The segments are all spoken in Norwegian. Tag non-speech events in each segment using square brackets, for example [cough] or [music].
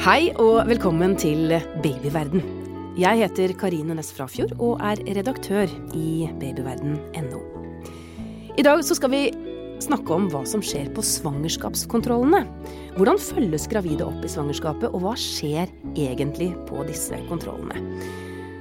Hei og velkommen til Babyverden. Jeg heter Karine Næss Frafjord og er redaktør i babyverden.no. I dag så skal vi snakke om hva som skjer på svangerskapskontrollene. Hvordan følges gravide opp i svangerskapet, og hva skjer egentlig på disse kontrollene?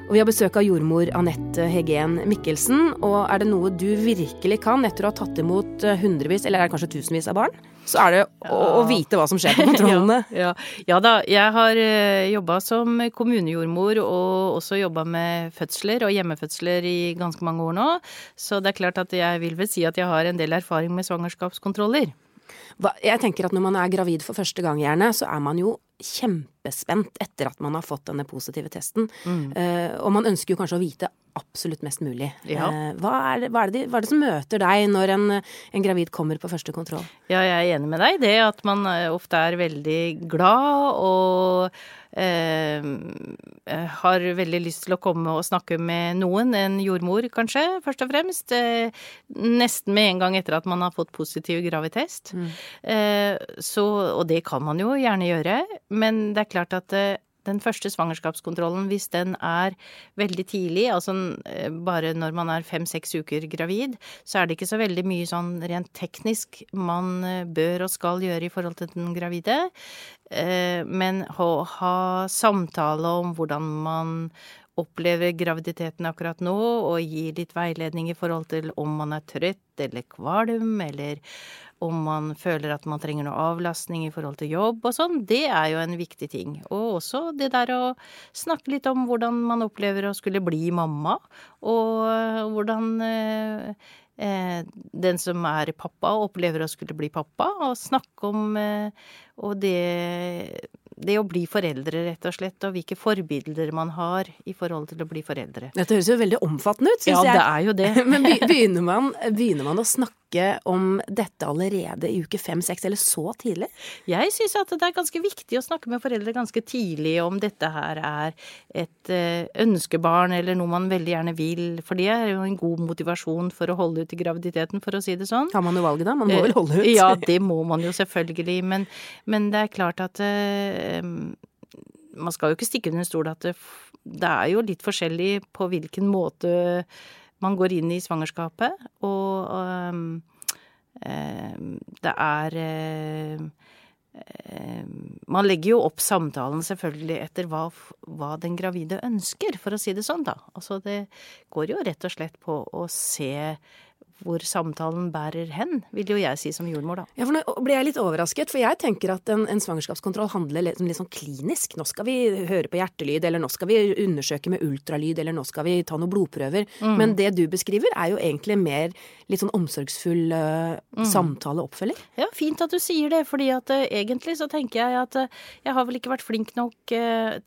Og Vi har besøk av jordmor Anette Hegen Mikkelsen. Og er det noe du virkelig kan etter å ha tatt imot eh, hundrevis, eller er kanskje tusenvis av barn, så er det å, å vite hva som skjer på kontrollene. [laughs] ja, ja. ja, da, jeg har uh, jobba som kommunejordmor og også jobba med fødsler og hjemmefødsler i ganske mange år nå. Så det er klart at jeg vil vel si at jeg har en del erfaring med svangerskapskontroller. Jeg tenker at når man er gravid for første gang, gjerne, så er man jo kjempespent etter at man har fått denne positive testen. Mm. Uh, og man ønsker jo kanskje å vite absolutt mest mulig. Ja. Uh, hva, er det, hva, er det, hva, er det, som møter deg når en, en, gravid kommer på første kontroll? Ja, jeg er enig med deg i det at man eh, ofte er veldig glad og Eh, eh, har veldig lyst til å komme og snakke med noen, en jordmor kanskje, først og fremst. Eh, nesten med en gang etter at man har fått positiv gravidtest. Mm. Eh, så, og det kan man jo gjerne gjøre, men det er klart at eh, den første svangerskapskontrollen, hvis den er veldig tidlig, altså eh, bare når man er fem-seks uker gravid, så er det ikke så veldig mye sånn rent teknisk man eh, bør og skal gjøre i forhold til den gravide. Eh, men å ha samtale om hvordan man opplever graviditeten akkurat nå, og gi litt veiledning i forhold til om man er trøtt eller kvalm, eller om man føler at man trenger noe avlastning i forhold til jobb og sånn, det er jo en viktig ting. Og også det der å snakke litt om hvordan man opplever å skulle bli mamma, og hvordan eh, eh den som er pappa, opplever å skulle bli pappa, og snakke om eh, og det det å bli foreldre, rett og slett, og hvilke forbilder man har i forhold til å bli foreldre. Dette høres jo veldig omfattende ut, syns ja, jeg. Ja, det er jo det. [laughs] Men begynner man, begynner man, å snakke om dette allerede i uke fem, seks, eller så tidlig? Jeg syns at det er ganske viktig å snakke med foreldre ganske tidlig om dette her er et eh, ønskebarn eller noe man veldig gjerne vil, for det er jo en god motivasjon for å holde ut i graviditeten, for å si det sånn. Har man jo valget da? Man må vel holde ut? Ja, det må man jo selvfølgelig, men, men det er klart at eh, man skal jo ikke stikke under stol at det, det, er jo litt forskjellig på hvilken måte man går inn i svangerskapet, og um, um, det er um, man legger jo opp samtalen selvfølgelig etter hva, hva, den gravide ønsker, for å si det sånn, da. Altså det går jo rett og slett på å se hvor samtalen bærer hen, vil jo jeg si som jordmor, da. Ja, for Nå ble jeg litt overrasket, for jeg tenker at en, en svangerskapskontroll handler litt, litt, sånn klinisk. Nå skal vi høre på hjertelyd, eller nå skal vi undersøke med ultralyd, eller nå skal vi ta noen blodprøver. Mm. Men det du beskriver, er jo egentlig mer litt sånn omsorgsfull uh, mm. samtale og oppfølging. Ja, fint at du sier det, fordi at uh, egentlig så tenker jeg at uh, jeg har vel ikke vært flink nok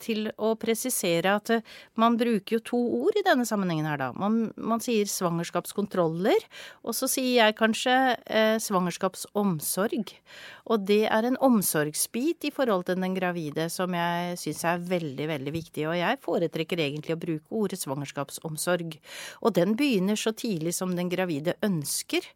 til å presisere at man bruker jo to ord i denne sammenhengen her, da. Man, man sier svangerskapskontroller. Og så sier jeg kanskje eh, svangerskapsomsorg. Og det er en omsorgsbit i forhold til den gravide som jeg syns er veldig, veldig viktig. Og jeg foretrekker egentlig å bruke ordet svangerskapsomsorg. Og den begynner så tidlig som den gravide ønsker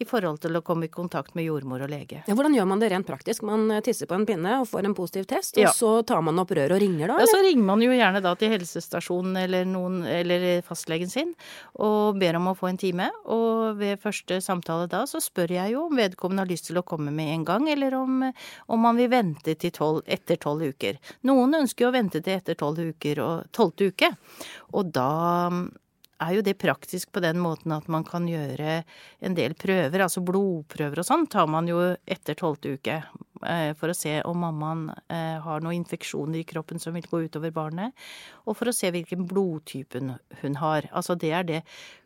i forhold til å komme i kontakt med jordmor og lege. Ja, hvordan gjør man det rent praktisk? Man eh, tisser på en pinne og får en positiv test, og ja. så tar man opp røret og ringer da? Eller? Ja, så ringer man jo gjerne da til helsestasjonen eller, noen, eller fastlegen sin og ber om å få en time. Og ved første samtale da, så spør jeg jo om vedkommende har lyst til å komme med en gang, eller om, om man vil vente til 12, etter tolv uker. Noen ønsker jo å vente til etter tolv uker og tolvte uke. Og da er jo det praktisk på den måten at man kan gjøre en del prøver, altså blodprøver og sånn, tar man jo etter tolvte uke. Eh, for å se om mammaen eh, har noen infeksjoner i kroppen som vil gå utover barnet, og for å se hvilken blodtype hun har. Altså det er det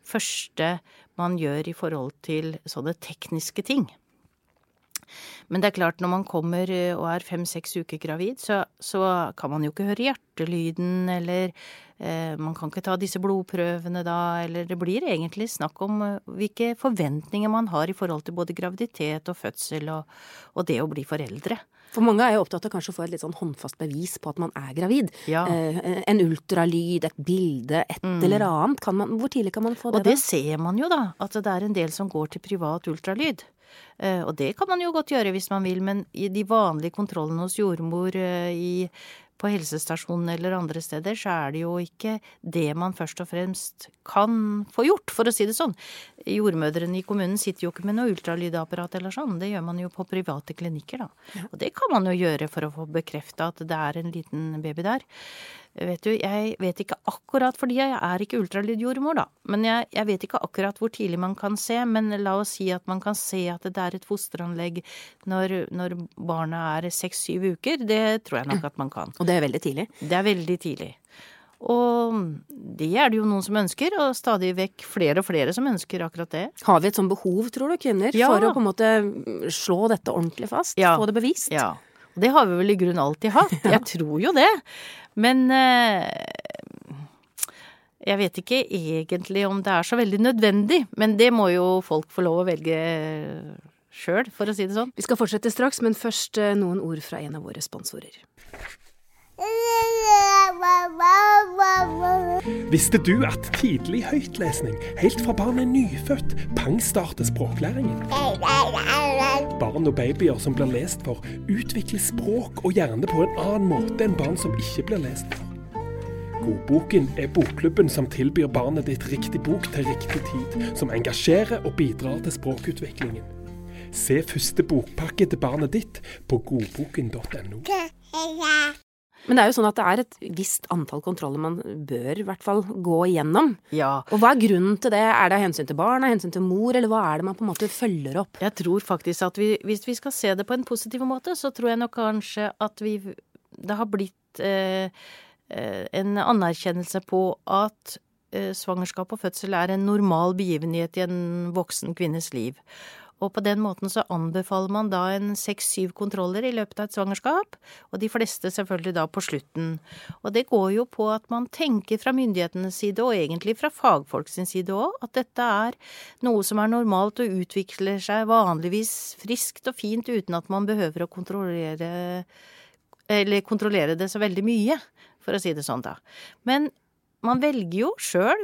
første man gjør i forhold til sånne tekniske ting. Men det er klart, når man kommer eh, og er fem-seks uker gravid, så, så, kan man jo ikke høre hjertelyden, eller eh, man kan ikke ta disse blodprøvene da, eller det blir egentlig snakk om eh, hvilke forventninger man har i forhold til både graviditet og fødsel og, og det å bli foreldre. For mange er jo opptatt av kanskje å få et litt sånn håndfast bevis på at man er gravid. Ja. Eh, en ultralyd, et bilde, et Mm. eller annet. Kan man, hvor tidlig kan man få det? Og det ser man jo, da, at det er en del som går til privat ultralyd. Eh, Og det kan man jo godt gjøre hvis man vil, men i de vanlige kontrollene hos jordmor eh, i, på helsestasjonen eller andre steder, så er det jo ikke det man først og fremst kan få gjort, for å si det sånn. Jordmødrene i kommunen sitter jo ikke med noe ultralydapparat eller sånn, det gjør man jo på private klinikker, da. Og det kan man jo gjøre for å få bekrefta at det er en liten baby der. Vet du, jeg vet ikke akkurat, fordi jeg er ikke ultralydjordmor, da. Men jeg, jeg vet ikke akkurat hvor tidlig man kan se, men la oss si at man kan se at det er et fosteranlegg når, når barna er seks-syv uker. Det tror jeg nok at man kan. Og det er veldig tidlig. Det er veldig tidlig. Og det er det jo noen som ønsker, og stadig vekk flere og flere som ønsker akkurat det. Har vi et sånn behov, tror du, kvinner, Ja. for å på en måte slå dette ordentlig fast? Ja. Få det bevist? Ja. Og det har vi vel i grunnen alltid hatt. [laughs] Jeg tror jo det. Men eh, jeg vet ikke egentlig om det er så veldig nødvendig. Men det må jo folk få lov å velge sjøl, for å si det sånn. Vi skal fortsette straks, men først eh, noen ord fra en av våre sponsorer. Visste du at tidlig høytlesning, helt fra barnet er nyfødt, pangstarter språklæringen? Barn og babyer som blir lest for, utvikler språk og hjerne på en annen måte enn barn som ikke blir lest for. Godboken er bokklubben som tilbyr barnet ditt riktig bok til riktig tid, som engasjerer og bidrar til språkutviklingen. Se første bokpakke til barnet ditt på godboken.no. Men det er jo sånn at det er et visst antall kontroller man bør i hvert fall gå igjennom. Ja. Og hva er grunnen til det? Er det hensyn til barn, av hensyn til mor, eller hva er det man på en måte følger opp? Jeg tror faktisk at vi, hvis vi skal se det på en positiv måte, så tror jeg nok kanskje at vi Det har blitt eh, eh, en anerkjennelse på at eh, svangerskap og fødsel er en normal begivenhet i en voksen kvinnes liv. Og på den måten så anbefaler man da en seks-syv kontroller i løpet av et svangerskap, og de fleste selvfølgelig da på slutten. Og det går jo på at man tenker fra myndighetenes side, og egentlig fra fagfolk sin side òg, at dette er noe som er normalt og utvikler seg vanligvis friskt og fint uten at man behøver å kontrollere eller kontrollere det så veldig mye, for å si det sånn, da. Men man velger jo sjøl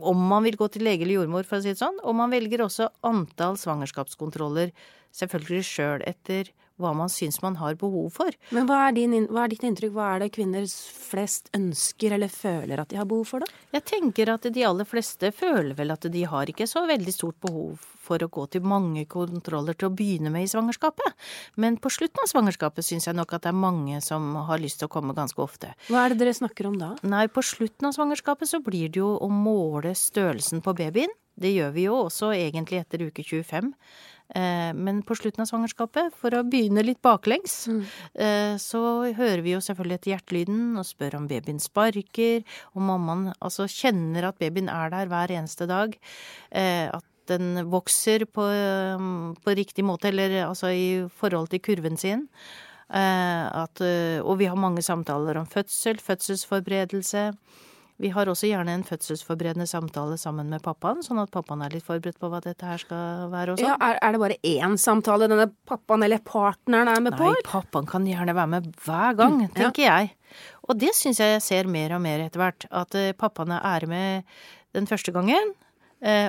om man vil gå til lege eller jordmor, for å si det sånn, og man velger også antall svangerskapskontroller, selvfølgelig sjøl etter hva man syns man har behov for. Men hva er, din, hva er ditt inntrykk? Hva er det kvinner flest ønsker eller føler at de har behov for, da? Jeg tenker at de aller fleste føler vel at de har ikke så veldig stort behov for å gå til mange kontroller til å begynne med i svangerskapet. Men på slutten av svangerskapet syns jeg nok at det er mange som har lyst til å komme ganske ofte. Hva er det dere snakker om da? Nei, på slutten av svangerskapet så blir det jo å måle størrelsen på babyen. Det gjør vi jo også egentlig etter uke 25. Eh, Men på slutten av svangerskapet, for å begynne litt baklengs, mm. så hører vi jo selvfølgelig etter hjertelyden og spør om babyen sparker, og mammaen altså kjenner at babyen er der hver eneste dag. eh, At den vokser på, eh, på riktig måte, eller altså i forhold til kurven sin. Eh, At, eh, og vi har mange samtaler om fødsel, fødselsforberedelse. Vi har også gjerne en fødselsforberedende samtale sammen med pappaen, sånn at pappaen er litt forberedt på hva dette her skal være og sånn. Ja, er, er det bare én samtale denne pappaen eller partneren er med på? Nei, pappaen kan gjerne være med hver gang, ja. tenker jeg. Og det syns jeg jeg ser mer og mer etter hvert. At pappaene er med den første gangen,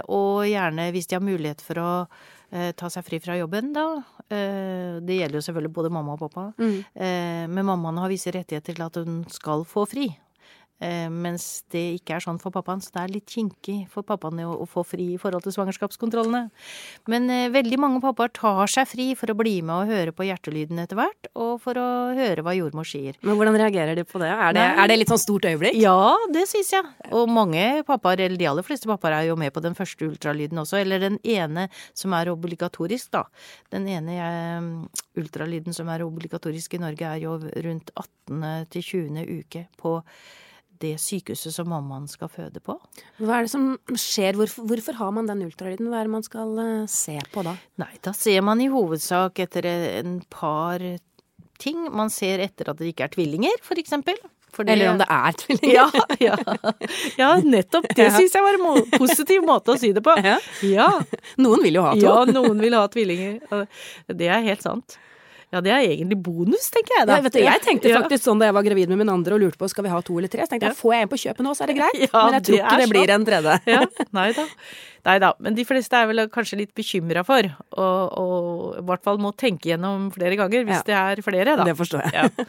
og gjerne hvis de har mulighet for å eh, ta seg fri fra jobben, da. Eh, Det gjelder jo selvfølgelig både mamma og pappa. Mm. Eh, Men mammaen har visse rettigheter til at hun skal få fri. Eh, Mens det ikke er sånn for pappaen, så det er litt kinkig for pappaen å, å få fri i forhold til svangerskapskontrollene. Men eh, veldig mange pappaer tar seg fri for å bli med og høre på hjertelyden etter hvert, og for å høre hva jordmor sier. Men hvordan reagerer de på det? Er det, er det litt sånn stort øyeblikk? Ja, det syns jeg. Og mange pappaer, eller de aller fleste pappaer, er jo med på den første ultralyden også. Eller den ene som er obligatorisk, da. Den ene eh, ultralyden som er obligatorisk i Norge, er jo rundt 18. til 20. uke på det sykehuset som mammaen skal føde på. Hva er det som skjer? Hvorfor, hvorfor har man den ultralyden? Hva er det man skal eh, se på da? Nei, da ser man i hovedsak etter en par ting. Man ser etter at det ikke er tvillinger, for eksempel. For Eller om det er tvillinger? Ja, ja. ja nettopp. Det Ja. syns jeg var en positiv måte å si det på. Ja. Ja. [laughs] Noen vil jo ha to. ja, noen vil ha tvillinger. Det er helt sant. Ja, det er egentlig bonus, tenker jeg da. Vet du, jeg tenkte [laughs] faktisk sånn da jeg var gravid med min andre og lurte på skal vi ha to eller tre. Så tenkte jeg får jeg en på kjøpet nå, så er det [laughs] greit. Ja, Men jeg tror det ikke det, det blir en tredje. Ja, [laughs] nei da. Nei da. Men de fleste er vel kanskje litt bekymra for, og, og i hvert fall må tenke gjennom flere ganger hvis Ja. det er flere, da. Det forstår jeg. Ja.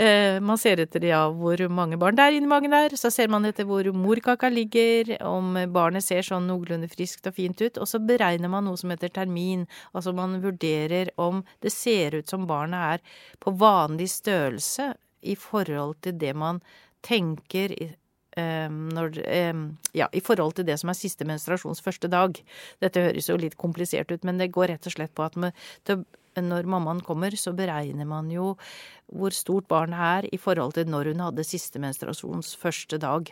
Eh, man ser etter ja, hvor mange barn det er inni magen der. Så ser man etter hvor morkaka ligger, om barnet ser sånn noenlunde friskt og fint ut. Og så beregner man noe som heter termin. Altså man vurderer om det ser ut som barnet er på vanlig størrelse i forhold til det man tenker når, eh, ja, i forhold til det som er siste menstruasjons første dag. Dette høres jo litt komplisert ut, men det går rett og slett på at med, når mammaen kommer, så beregner man jo hvor stort barnet er i forhold til når hun hadde siste menstruasjons første dag.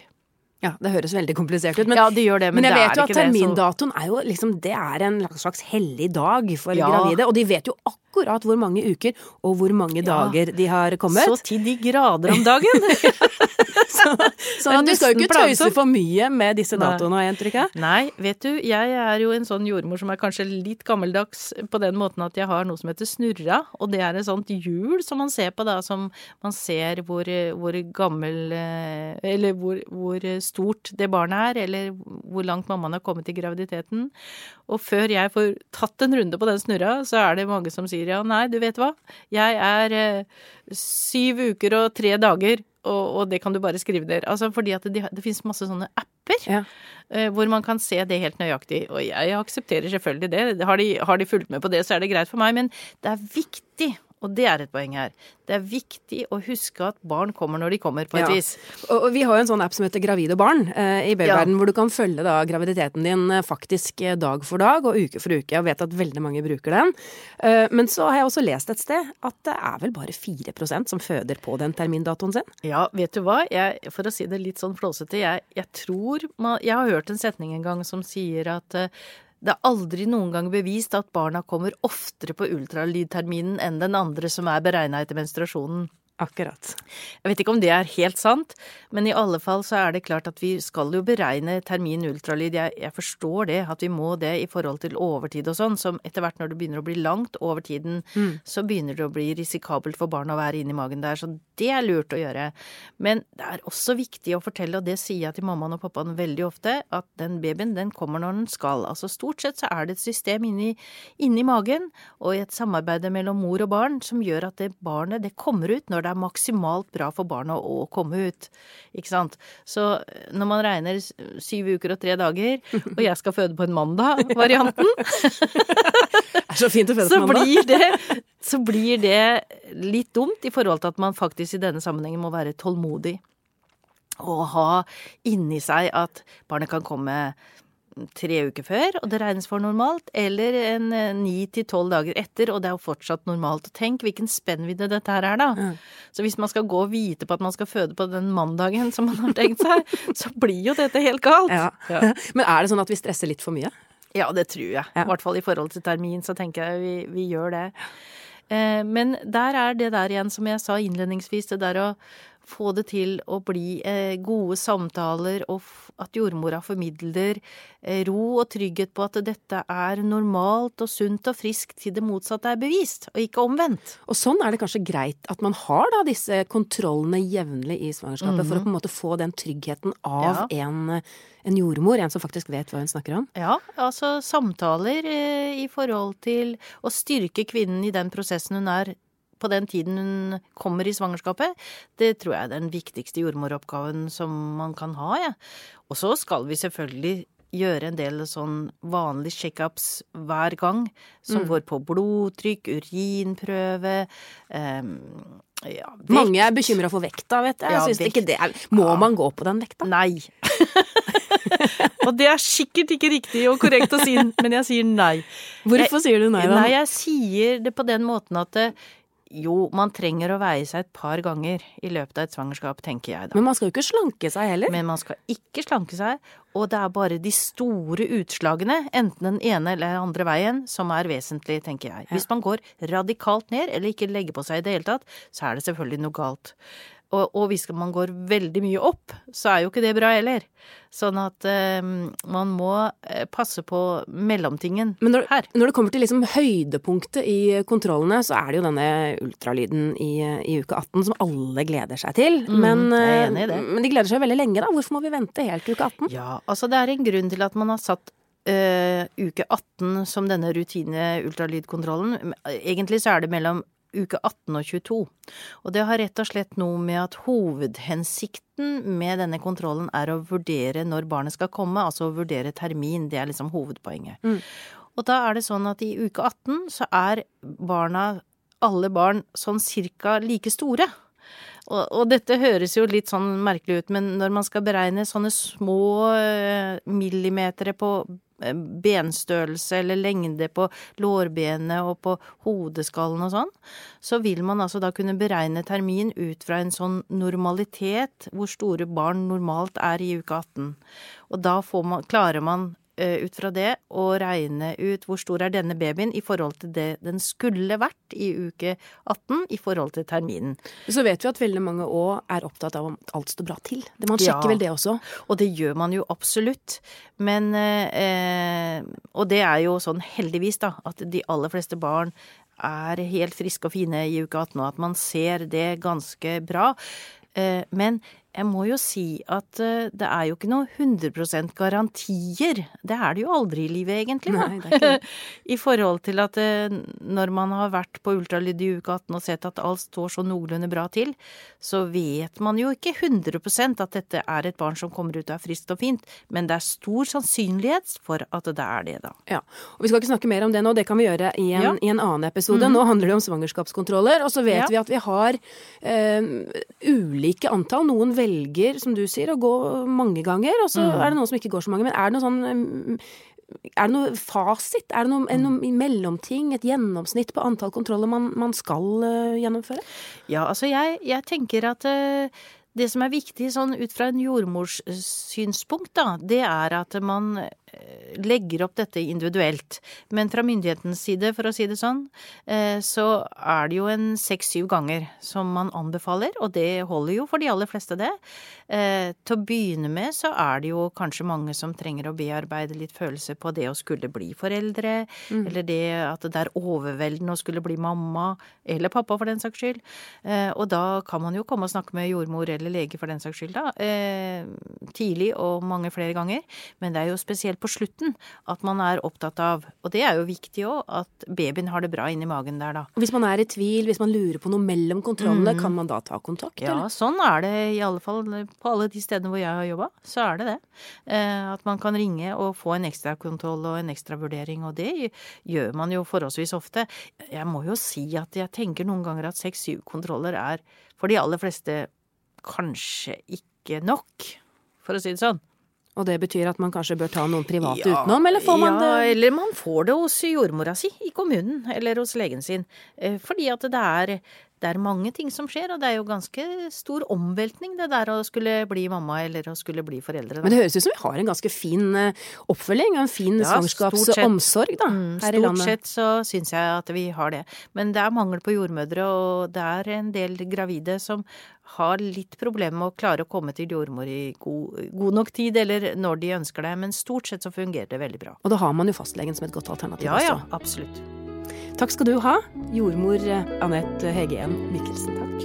Ja, det høres veldig komplisert ut. Men, ja, det gjør det, men, men jeg det vet jo at termindatoen er jo liksom Det er en slags hellig dag for Ja. gravide. Og de vet jo akkurat hvor mange uker og hvor mange Ja. dager de har kommet. Så til de grader om dagen! [laughs] [laughs] Så, så du skal jo ikke tøyse for mye med disse datoene, har jeg inntrykk av. Nei, vet du, jeg er jo en sånn jordmor som er kanskje litt gammeldags på den måten at jeg har noe som heter snurra, og det er et sånt hjul som man ser på da, som man ser hvor, hvor gammel eh, Eller hvor, hvor stort det barnet er, eller hvor langt mammaen har kommet i graviditeten. Og før jeg får tatt en runde på den snurra, så er det mange som sier ja, nei, du vet hva, jeg er eh, syv uker og tre dager. Og, og det kan du bare skrive ned. Altså fordi at det, det finnes masse sånne apper Ja. eh, hvor man kan se det helt nøyaktig. Og jeg aksepterer selvfølgelig det. Har de, har de fulgt med på det, så er det greit for meg. Men det er viktig, og det er et poeng her, det er viktig å huske at barn kommer når de kommer, på et Ja. vis. Og og vi har jo en sånn app som heter Gravide barn eh, i babyverden, Ja. hvor du kan følge da graviditeten din eh, faktisk eh, dag for dag og uke for uke. Jeg vet at veldig mange bruker den. Eh, men så har jeg også lest et sted at det er vel bare 4% som føder på den termindatoen sin. Ja, vet du hva? Jeg, for å si det litt sånn flåsete, jeg, jeg tror man, Jeg har hørt en setning en gang som sier at eh, det er aldri noen gang bevist at barna kommer oftere på ultralydterminen enn den andre som er beregna etter menstruasjonen. Akkurat. Jeg vet ikke om det er helt sant, men i alle fall så er det klart at vi skal jo beregne termin ultralyd. Jeg, jeg forstår det, at vi må det i forhold til overtid og sånn, som etter hvert når det begynner å bli langt over tiden, så begynner det å bli risikabelt for barn å være inni magen der, så det er lurt å gjøre. Men det er også viktig å fortelle, og det sier jeg til mammaen og pappaen veldig ofte, at den babyen den kommer når den skal. Altså stort sett så er det et system inni, inni magen, og i et samarbeid mellom mor og barn, som gjør at det barnet det kommer ut når det er maksimalt bra for barnet å komme ut. Ikke sant. Så eh, når man regner syv uker og tre dager, og jeg skal føde på en mandag-varianten, [laughs] så så blir det så blir det litt dumt i forhold til at man faktisk i denne sammenhengen må være tålmodig. Og ha inni seg at barnet kan komme tre uker før, og det regnes for normalt, eller en eh, ni til tolv dager etter, og det er jo fortsatt normalt. Tenk hvilken spennvidde dette her er, da. Så hvis man skal gå og vite på at man skal føde på den mandagen som man har tenkt seg, [laughs] så blir jo dette helt galt. Ja. Ja. [laughs] Men er det sånn at vi stresser litt for mye? Ja, det tror jeg. Ja. I hvert fall i forhold til termin, så tenker jeg vi, vi gjør det. Eh, men der er det der igjen, som jeg sa innledningsvis, det der å få det til å bli eh, gode samtaler, og at jordmora formidler eh, ro og trygghet på at dette er normalt og sunt og friskt til det motsatte er bevist, og ikke omvendt. Og sånn er det kanskje greit at man har da disse kontrollene jevnlig i svangerskapet, for å på en måte få den tryggheten av Ja. en, en jordmor, en som faktisk vet hva hun snakker om. Ja, altså samtaler eh, i forhold til å styrke kvinnen i den prosessen hun er på den tiden hun kommer i svangerskapet, det tror jeg er den viktigste jordmoroppgaven som man kan ha, jeg. Ja. Og så skal vi selvfølgelig gjøre en del sånn vanlige checkups hver gang, som går på blodtrykk, urinprøve um, ja. Mange er bekymra for vekta, vet jeg. Ja, jeg vekt. det er, må man gå på den vekta? Nei. [laughs] og det er sikkert ikke riktig og korrekt å si, men jeg sier nei. Hvorfor sier du nei, da? Nei, jeg sier det på den måten at det, jo, man trenger å veie seg et par ganger i løpet av et svangerskap, tenker jeg da. Men man skal jo ikke slanke seg heller. Men man skal ikke slanke seg, og det er bare de store utslagene, enten den ene eller den andre veien, som er vesentlig, tenker jeg. Hvis man går radikalt ned, eller ikke legger på seg i det hele tatt, så er det selvfølgelig noe galt. Og, og hvis man går veldig mye opp, så er jo ikke det bra heller. Sånn at eh, man må eh, passe på mellomtingen Men når, her. når det kommer til liksom høydepunktet i kontrollene, så er det jo denne ultralyden i, i uke 18 som alle gleder seg til. Mm, men, er eh, men de gleder seg veldig lenge, da. Hvorfor må vi vente helt til uke 18? Ja, altså det er en grunn til at man har satt Uh, uke 18 som denne rutine-ultralydkontrollen. Egentlig så er det mellom uke 18 og 22. Og det har rett og slett noe med at hovedhensikten med denne kontrollen er å vurdere når barnet skal komme, altså å vurdere termin. Det er liksom hovedpoenget. Mm. Og da er det sånn at i uke 18 så er barna, alle barn, sånn cirka like store. Og, og, dette høres jo litt sånn merkelig ut, men når man skal beregne sånne små eh, millimetere på benstørrelse eller lengde på lårbenet og på hodeskallen og sånn, så vil man altså da kunne beregne termin ut fra en sånn normalitet, hvor store barn normalt er i uke 18. Og da man, klarer man eh, ut fra det å regne ut hvor stor er denne babyen i forhold til det den skulle vært i uke 18 i forhold til terminen. Så vet vi at veldig mange òg er opptatt av om alt står bra til. Man sjekker Ja. vel det også? Og det gjør man jo absolutt. Men eh, Og det er jo sånn heldigvis, da, at de aller fleste barn er helt friske og fine i uke 18, og at man ser det ganske bra. Eh, men jeg må jo si at uh, det er jo ikke noe 100% garantier. Det er det jo aldri i livet, egentlig. Nei, er. [laughs] I forhold til at uh, når man har vært på ultralyd i uke 18 og sett at alt står så noenlunde bra til, så vet man jo ikke 100% at dette er et barn som kommer ut og er friskt og fint, men det er stor sannsynlighet for at det er det, da. Ja, og Vi skal ikke snakke mer om det nå, det kan vi gjøre i en, Ja. I en annen episode. Nå handler det om svangerskapskontroller, og så vet Ja. vi at vi har uh, ulike antall. Noen velger, som du sier, å gå mange ganger, og så mm. er det noen som ikke går så mange. Men er det noe sånn eh, er det noe fasit? Er det noe, Mhm. noe mellomting? Et gjennomsnitt på antall kontroller man, man skal uh, gjennomføre? Ja, altså jeg, jeg tenker at uh, det som er viktig sånn ut fra en jordmors eh, synspunkt, da, det er at man legger opp dette individuelt. Men fra myndighetens side, for å si det sånn, eh, så er det jo en seks-syv ganger som man anbefaler, og det holder jo for de aller fleste, det. Eh, Til å begynne med så er det jo kanskje mange som trenger å bearbeide litt følelser på det å skulle bli foreldre, eller det at det er overveldende å skulle bli mamma, eller pappa for den saks skyld. Eh, Og da kan man jo komme og snakke med jordmor eller lege for den saks skyld, da. eh, Tidlig og mange flere ganger. Men det er jo spesielt på slutten at man er opptatt av, og det er jo viktig òg, at babyen har det bra inni magen der, da. Hvis man er i tvil, hvis man lurer på noe mellom kontrollene, kan man da ta kontakt? Mm. Ja, eller? sånn er det i alle fall på alle de stedene hvor jeg har jobba. Så er det det. Eh, at man kan ringe og få en ekstra kontroll og en ekstra vurdering, og det gjør man jo forholdsvis ofte. Jeg må jo si at jeg tenker noen ganger at seks-syv kontroller er for de aller fleste kanskje ikke nok, for å si det sånn. Og det betyr at man kanskje bør ta noen private utenom, eller får man ja, det eller man får det hos jordmora si i kommunen, eller hos legen sin. Eh, Fordi at det er, det er mange ting som skjer, og det er jo ganske stor omveltning det der å skulle bli mamma eller å skulle bli foreldre. Men det høres ut som vi har en ganske fin eh, oppfølging en fin Ja, svangerskapsomsorg da, Mm, her i Stort sett så syns jeg at vi har det. Men det er mangel på jordmødre, og det er en del gravide som har litt problemer med å klare å komme til jordmor i god, god nok tid, eller når de ønsker det. Men stort sett så fungerer det veldig bra. Og da har man jo fastlegen som et godt alternativ Ja ja, også. absolutt. Takk skal du ha, jordmor Anette Hegeen Mikkelsen. Takk.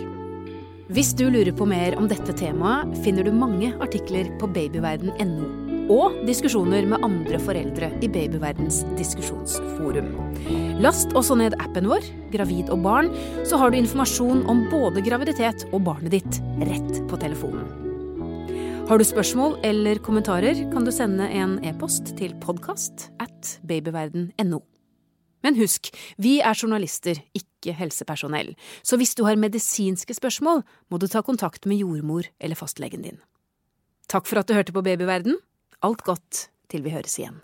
Hvis du lurer på mer om dette temaet, finner du mange artikler på babyverden.no. Og diskusjoner med andre foreldre i Babyverdens diskusjonsforum. Last også ned appen vår, Gravid og barn, så har du informasjon om både graviditet og barnet ditt rett på telefonen. Har du spørsmål eller kommentarer, kan du sende en e-post til podkast at babyverden.no. Men husk, vi er journalister, ikke helsepersonell, så hvis du har medisinske spørsmål, må du ta kontakt med jordmor eller fastlegen din. Takk for at du hørte på Babyverden. Alt godt til vi høres igjen.